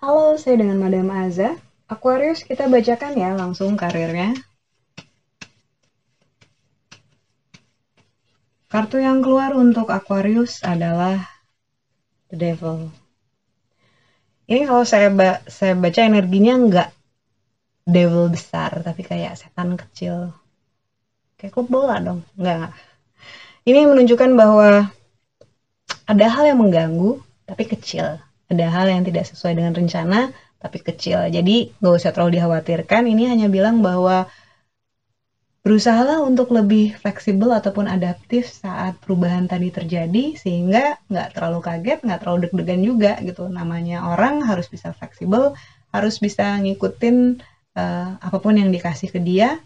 Halo, saya dengan Madam Aza. Aquarius, kita bacakan ya langsung karirnya. Kartu yang keluar untuk Aquarius adalah The Devil. Ini kalau saya ba saya baca energinya nggak devil besar, tapi kayak setan kecil. Kayak klub bola dong, nggak. Ini menunjukkan bahwa ada hal yang mengganggu, tapi kecil. Ada hal yang tidak sesuai dengan rencana, tapi kecil. Jadi nggak usah terlalu dikhawatirkan. Ini hanya bilang bahwa berusahalah untuk lebih fleksibel ataupun adaptif saat perubahan tadi terjadi sehingga nggak terlalu kaget, nggak terlalu deg-degan juga gitu. Namanya orang harus bisa fleksibel, harus bisa ngikutin uh, apa pun yang dikasih ke dia,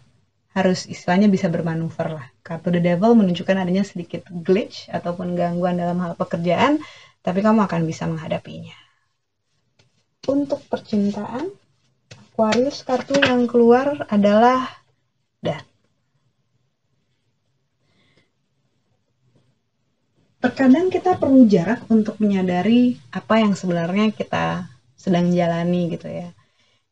harus istilahnya bisa bermanuver lah. Kartu The Devil menunjukkan adanya sedikit glitch ataupun gangguan dalam hal pekerjaan, tapi kamu akan bisa menghadapinya. Untuk percintaan, Aquarius kartu yang keluar adalah dan terkadang kita perlu jarak untuk menyadari apa yang sebenarnya kita sedang jalani gitu ya.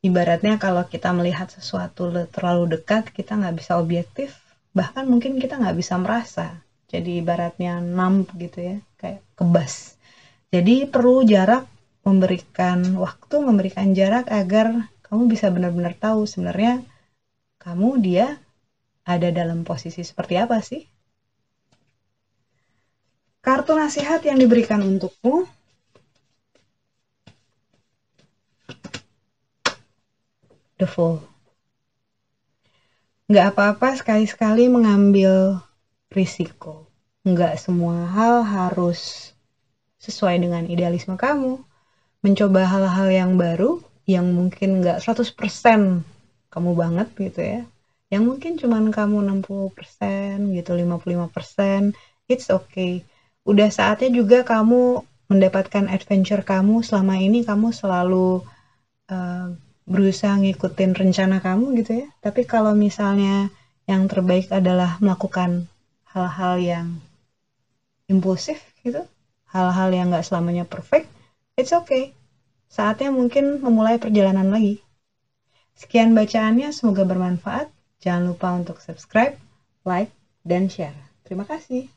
Ibaratnya kalau kita melihat sesuatu terlalu dekat, kita nggak bisa objektif, bahkan mungkin kita nggak bisa merasa. Jadi ibaratnya numb gitu ya, kayak kebas. Jadi perlu jarak memberikan waktu, memberikan jarak agar kamu bisa benar-benar tahu sebenarnya kamu dia ada dalam posisi seperti apa sih Kartu nasihat yang diberikan untukmu. The Fool. Nggak apa-apa sekali-sekali mengambil risiko. Nggak semua hal harus sesuai dengan idealisme kamu. Mencoba hal-hal yang baru, yang mungkin nggak 100% kamu banget gitu ya. Yang mungkin cuman kamu 60% gitu, 55%, it's okay udah saatnya juga kamu mendapatkan adventure kamu selama ini kamu selalu uh, berusaha ngikutin rencana kamu gitu ya. Tapi kalau misalnya yang terbaik adalah melakukan hal-hal yang impulsif gitu hal-hal yang gak selamanya perfect it's okay. Saatnya mungkin memulai perjalanan lagi. Sekian bacaannya semoga bermanfaat. Jangan lupa untuk subscribe like dan share. Terima kasih